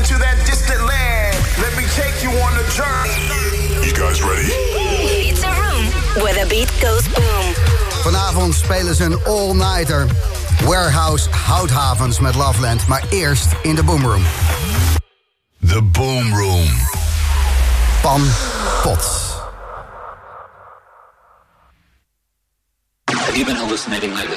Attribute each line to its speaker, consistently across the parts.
Speaker 1: into that distant land. Let me take you on a journey.
Speaker 2: You guys ready?
Speaker 3: It's a room where the beat goes boom.
Speaker 4: Vanavond spelen ze een all-nighter. Warehouse Houthavens met Loveland. Maar eerst in de Boomroom.
Speaker 2: The Boom Room.
Speaker 4: Pan Pot.
Speaker 5: Have you been hallucinating lately?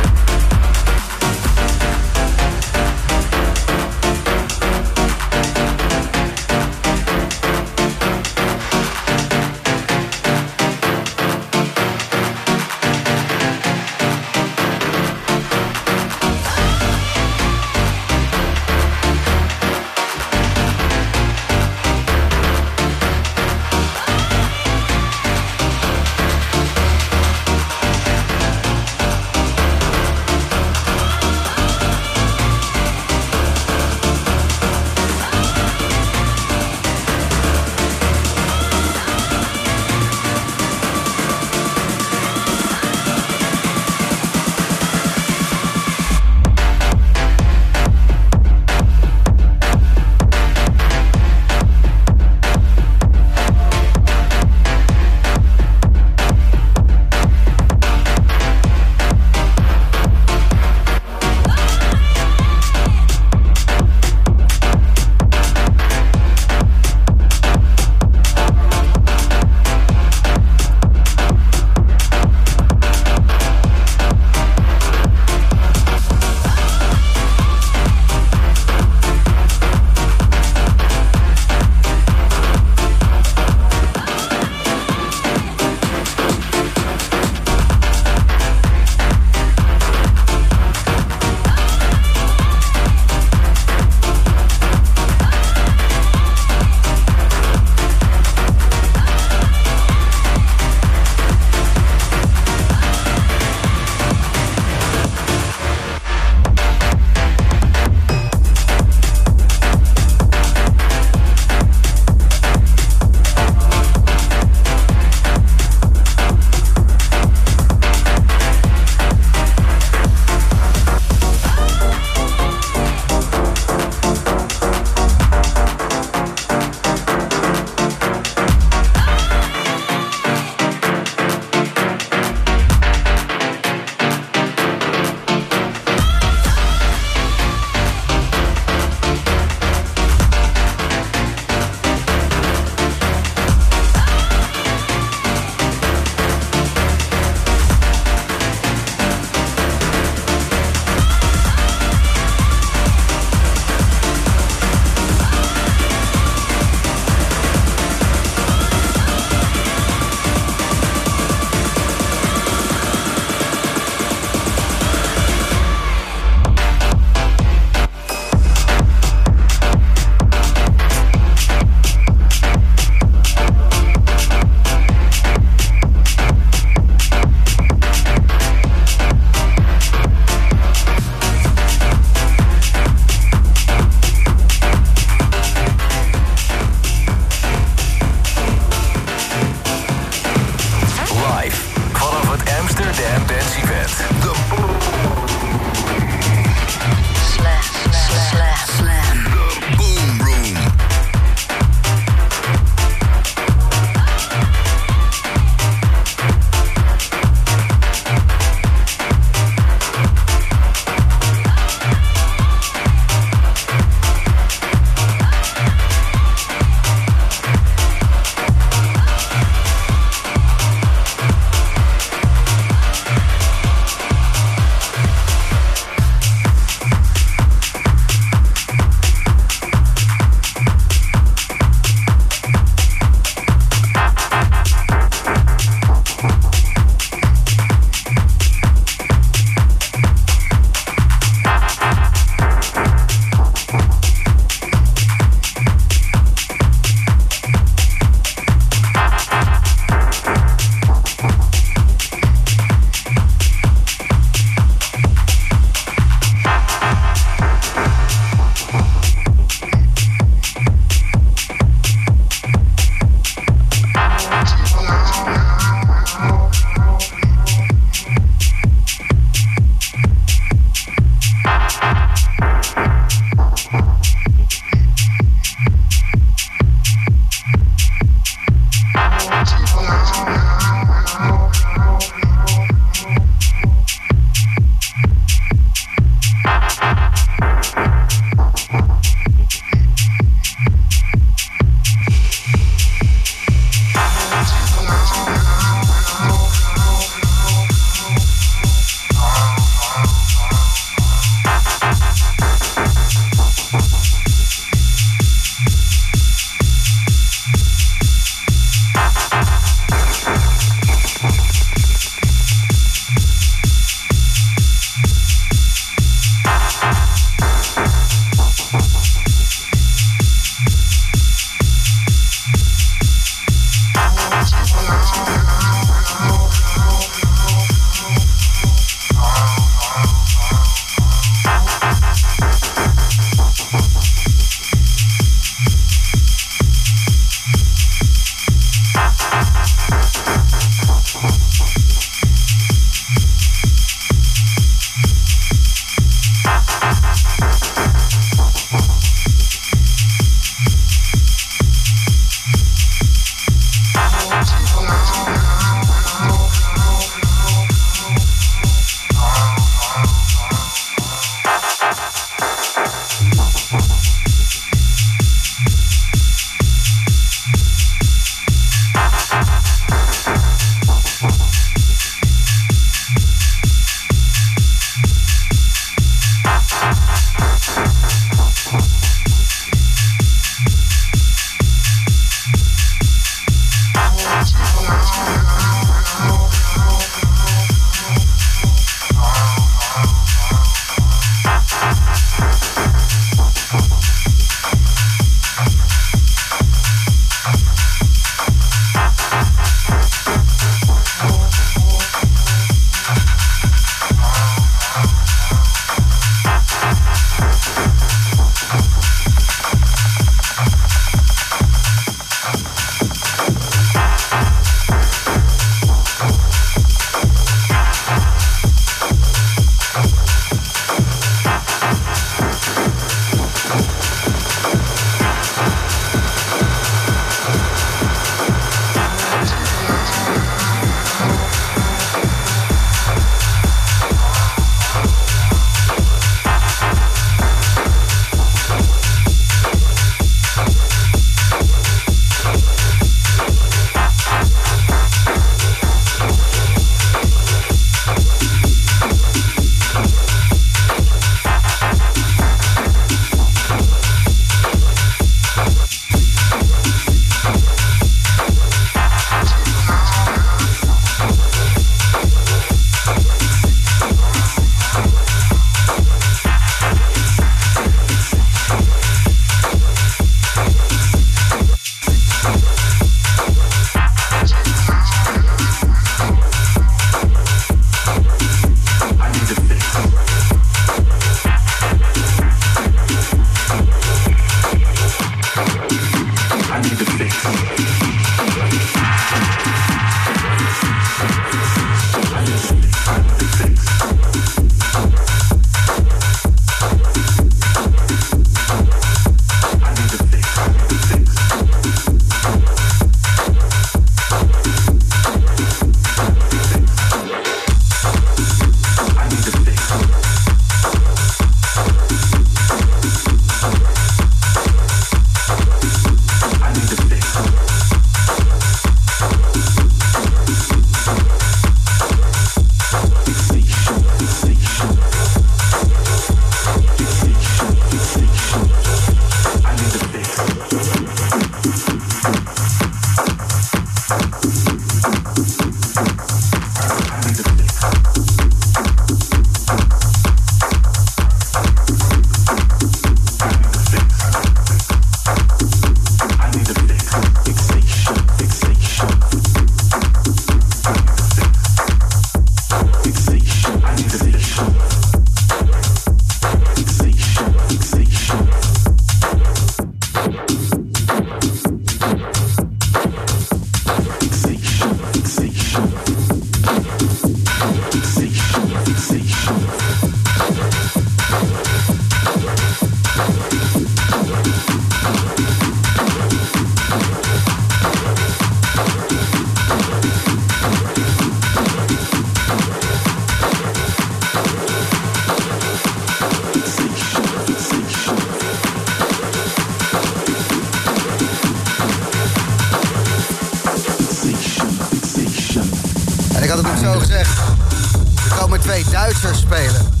Speaker 4: Duitsers spelen.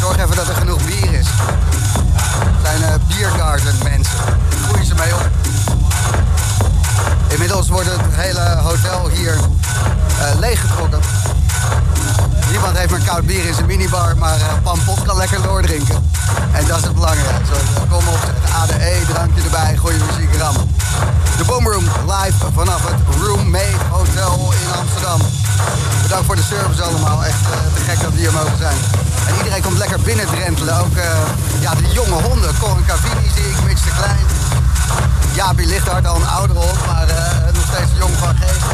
Speaker 4: Zorg even dat er genoeg bier is. Zijn uh, biergarden mensen. Groeien ze mee op. Inmiddels wordt het hele hotel hier uh, leeggetrokken. Niemand heeft meer koud bier in zijn minibar, maar uh, kan lekker doordrinken. En dat is het belangrijkste. kom op, ADE, drankje erbij, goede muziek rammen. De Boomroom live vanaf het Roommate Hotel in Amsterdam. Bedankt voor de service allemaal. Echt uh, te gek dat we hier mogen zijn. En iedereen komt lekker binnen drentelen. Ook ja, de jonge honden. Corin Cavini zie ik, Mitch de Klein. Jabi Lichthart, al een oudere hond, maar nog steeds jong van geest.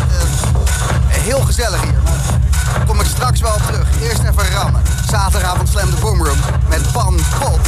Speaker 4: heel gezellig hier. Kom ik straks wel terug. Eerst even rammen. Zaterdagavond Slam de Boomroom met Pan Pot.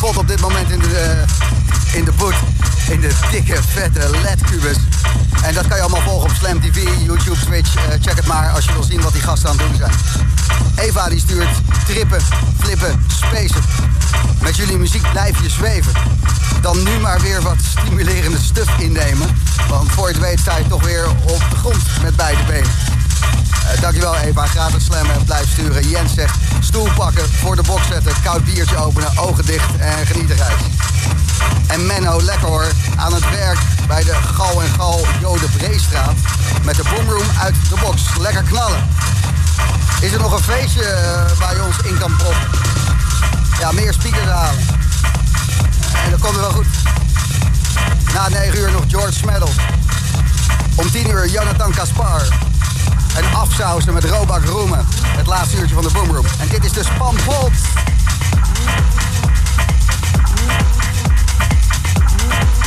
Speaker 4: Pot op dit moment in de, eh, in de boot, in de dikke vette LED-kubus. En dat kan je allemaal volgen op Slam TV, YouTube, Twitch. Eh, check het maar als je wil zien wat die gasten aan het doen zijn. Eva die stuurt trippen, flippen, spacen. Met jullie muziek blijf je zweven. Dan nu maar weer wat stimulerende stuff innemen. Want voor je het weet sta je toch weer op de grond met beide benen. Uh, dankjewel Eva, gratis slammen en blijf sturen. Jens zegt stoel pakken, voor de box zetten, koud biertje openen, ogen dicht en genieten reis. En Menno, lekker hoor, aan het werk bij de Gal en Gal Jode Breestraat. Met de boomroom uit de box. Lekker knallen. Is er nog een feestje eh, waar je ons in kan proppen? Ja, meer speakers halen. En dat komt er wel goed. Na 9 uur nog George Smeddles. Om 10 uur Jonathan Kaspar. En afsausen met Robak Roemen. Het laatste uurtje van de Boomroom. En dit is de. Nog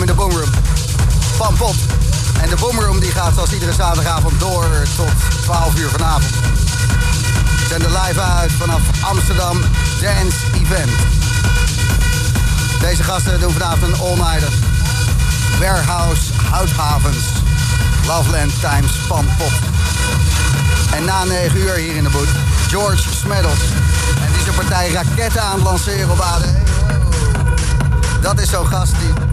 Speaker 4: in de Boomroom. Pam pop. En de Boomroom die gaat zoals iedere zaterdagavond door tot 12 uur vanavond. We zenden live uit vanaf Amsterdam Dance Event. Deze gasten doen vanavond een all-nighter. Warehouse Houthavens. Loveland times Pam pop. En na 9 uur hier in de boot, George Smeddles. En die een partij raketten aan het lanceren op AD. Dat is zo'n gast die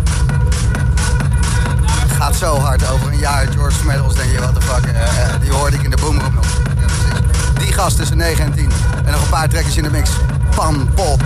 Speaker 4: gaat zo hard over een jaar. George Smeddles, denk je, wat de fuck. eh, eh, die hoorde ik in de boomroom nog. Die gast tussen 9 en 10. En nog een paar trekkers in de mix. Pan pot.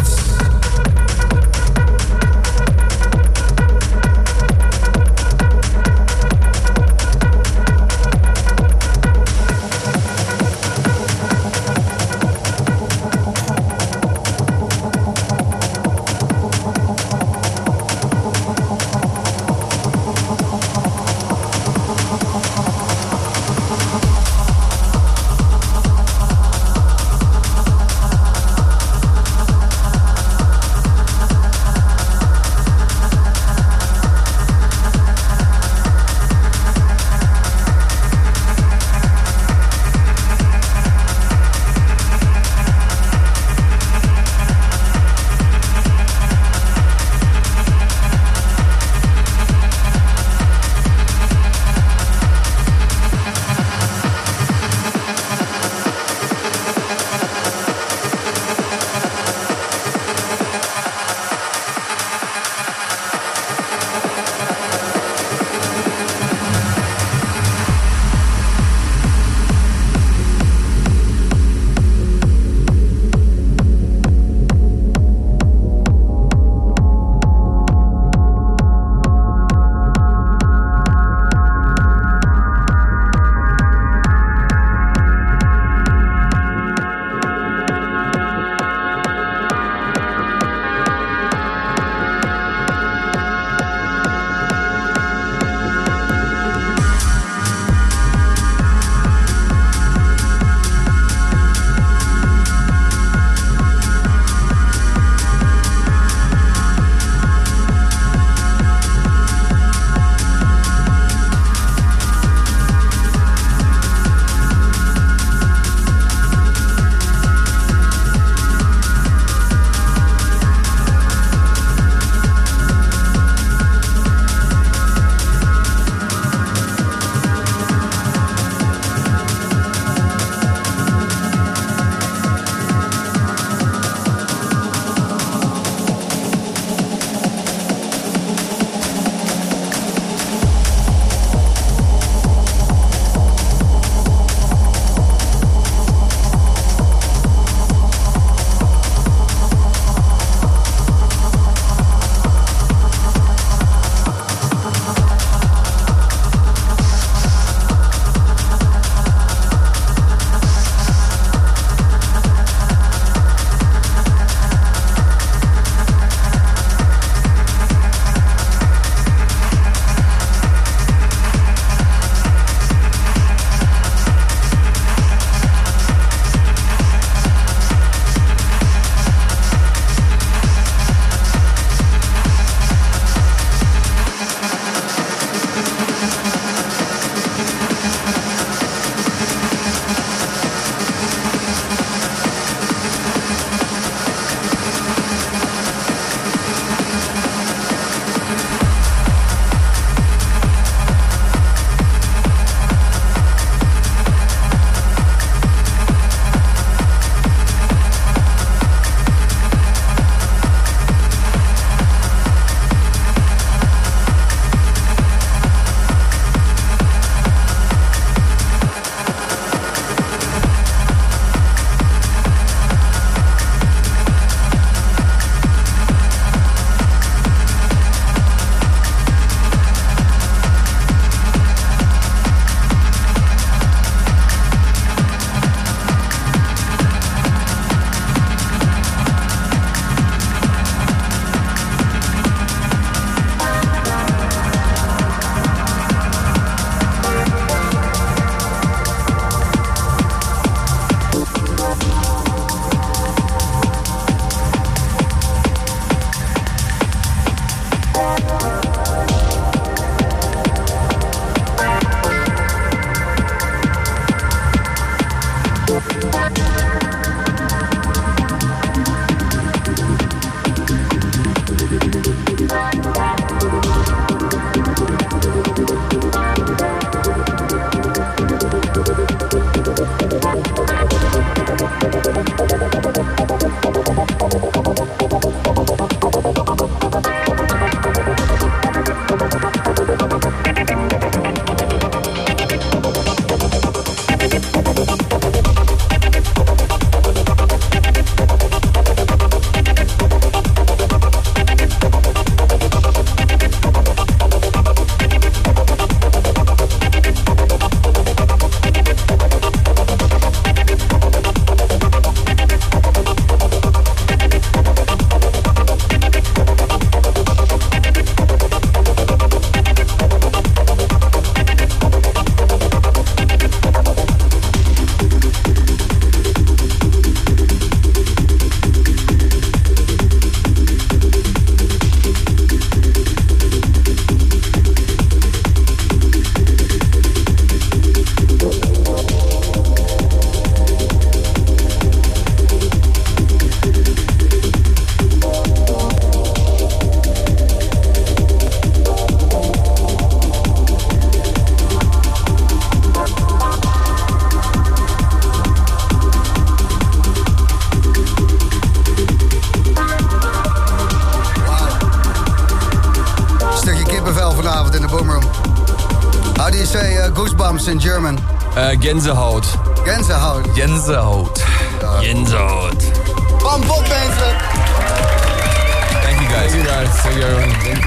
Speaker 6: Gänsehaut.
Speaker 4: Gänsehaut.
Speaker 7: Gänsehaut. Gänsehaut.
Speaker 4: Pop, mensen.
Speaker 7: Thank you guys.
Speaker 6: Thank you guys. Thank you everyone.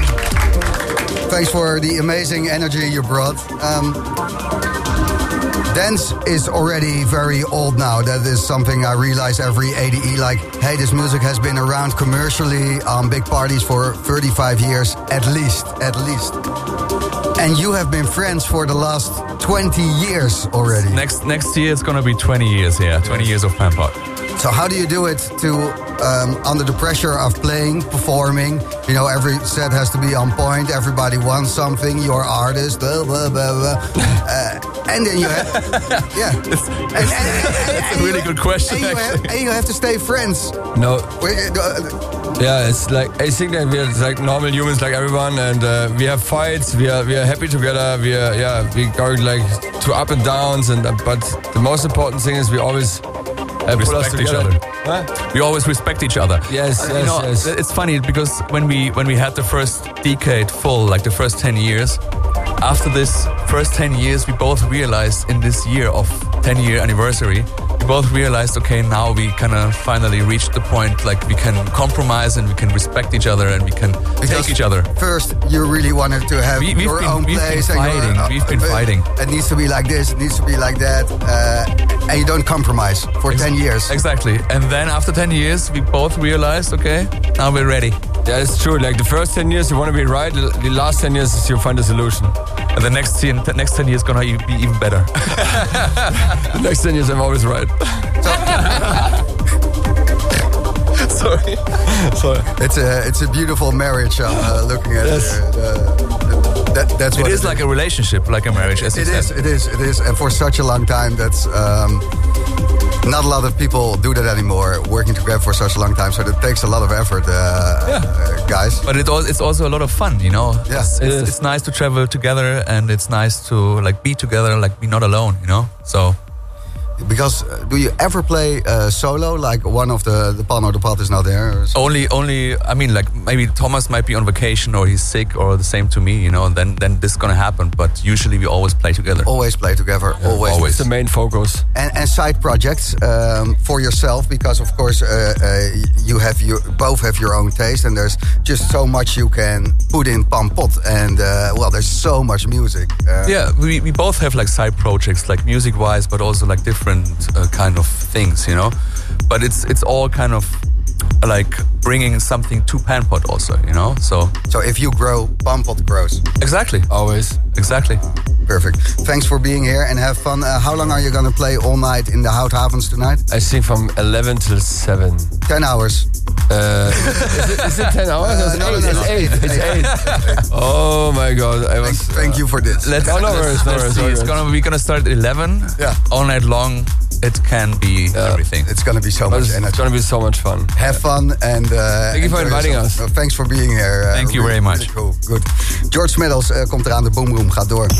Speaker 4: Thanks for the amazing energy you brought. Um, dance is already very old now. That is something I realize every ADE. Like, hey, this music has been around commercially on big parties for 35 years at least. At least. And you have been friends for the last 20 years already.
Speaker 7: Next next year it's gonna be 20 years. Yeah, 20 years of Pan-Pot.
Speaker 4: So how do you do it to um, under the pressure of playing, performing? You know, every set has to be on point. Everybody wants something. You're artist, blah blah blah blah. uh, and then you have, yeah, and, and, and,
Speaker 7: That's a really good question,
Speaker 4: And you, have,
Speaker 7: actually.
Speaker 4: and you have to stay friends.
Speaker 6: No,
Speaker 4: uh,
Speaker 6: Yeah, it's like I think that we're like normal humans, like everyone, and uh, we have fights. We are we are happy together. We are yeah we go like to up and downs, and uh, but the most important thing is we always uh,
Speaker 7: Respect each other.
Speaker 6: Huh?
Speaker 7: We always respect each other.
Speaker 6: Yes,
Speaker 7: Uh,
Speaker 6: yes,
Speaker 7: you know,
Speaker 6: yes.
Speaker 7: It's funny because when we when we had the first decade full, like the first 10 years, after this first 10 years, we both realized in this year of 10 year anniversary, we both realized, okay, now we kind of finally reached the point like we can compromise and we can respect each other and we can take each other.
Speaker 4: First, you really wanted to have
Speaker 7: We-
Speaker 4: your
Speaker 7: been-
Speaker 4: own
Speaker 7: we've been
Speaker 4: place. and your-
Speaker 7: fighting, we've been
Speaker 4: uh,
Speaker 7: fighting.
Speaker 4: It needs to be like this. It needs to be like that. Uh, and you don't compromise for 10 years.
Speaker 7: Exactly. And then after 10 years, we both realized, okay, now we're ready.
Speaker 6: Yeah, it's true. Like the first ten years, you want to be right. The, the last ten years, you find a solution.
Speaker 7: And the next 10, the next 10 years gonna e- be even better.
Speaker 6: The next ten years, I'm always right.
Speaker 7: Sorry.
Speaker 6: Sorry.
Speaker 4: It's a it's a beautiful marriage. I'm uh, looking at
Speaker 6: Yes.
Speaker 4: uh, the, that, that's
Speaker 7: It
Speaker 4: what
Speaker 7: is like a relationship, like a marriage, as you
Speaker 4: It
Speaker 7: said.
Speaker 4: is, it is, it is. And for such a long time, that's um, not a lot of people do that anymore, working together for such a long time. So it takes a lot of effort, uh, uh, guys.
Speaker 7: But it al- it's also a lot of fun, you know.
Speaker 4: Yeah,
Speaker 7: it's,
Speaker 6: it
Speaker 7: it's, it's nice to travel together, and it's nice to like be together, like be not alone, you know. So
Speaker 4: Because uh, do you ever play uh, solo? Like one of the the pan or the pot is not there.
Speaker 7: Only, only, I mean, like maybe Thomas might be on vacation or he's sick or the same to me, you know. And then then this gonna happen. But usually we always play together.
Speaker 4: Always play together. always.
Speaker 7: always.
Speaker 6: It's the main focus.
Speaker 4: And, and side projects um, for yourself, because of course uh, uh, you have your both have your own taste, and there's just so much you can put in pan pot and uh, well, there's so much music. Uh,
Speaker 7: Yeah, we, we both have like side projects, like music wise, but also like different uh, kind of things, you know. But it's it's all kind of like bringing something to Pan-Pot also, you know. So
Speaker 4: So if you grow, Pan-Pot grows.
Speaker 7: exactly,
Speaker 6: Always.
Speaker 7: exactly.
Speaker 4: Perfect. Thanks for being here and have fun. Uh, how long are you going to play all night in the Houthavens tonight?
Speaker 6: I think from 11 till 7.
Speaker 4: 10 hours.
Speaker 6: Uh, is, it, is it 10 hours?
Speaker 4: Uh,
Speaker 6: it's
Speaker 4: no,
Speaker 6: eight.
Speaker 4: no,
Speaker 6: It's
Speaker 4: no.
Speaker 6: eight. It's eight. Oh my god. I was.
Speaker 4: Thank, thank you for this.
Speaker 7: Let's,
Speaker 6: Oh, no
Speaker 7: let's-
Speaker 6: worries, no
Speaker 7: let's
Speaker 6: worries,
Speaker 7: see.
Speaker 6: no
Speaker 7: It's gonna we're gonna start at eleven.
Speaker 4: Yeah.
Speaker 7: All night long. It can be everything.
Speaker 4: It's going to be so much
Speaker 6: it's, it's
Speaker 4: energy.
Speaker 6: gonna be so much fun.
Speaker 4: Have fun and uh,
Speaker 6: Thank you for inviting
Speaker 4: yourself.
Speaker 6: us.
Speaker 4: Uh, thanks for being here. Uh,
Speaker 7: Thank you very much.
Speaker 4: really cool. Good. George Smiddles uh, komt eraan. De boomroom gaat door.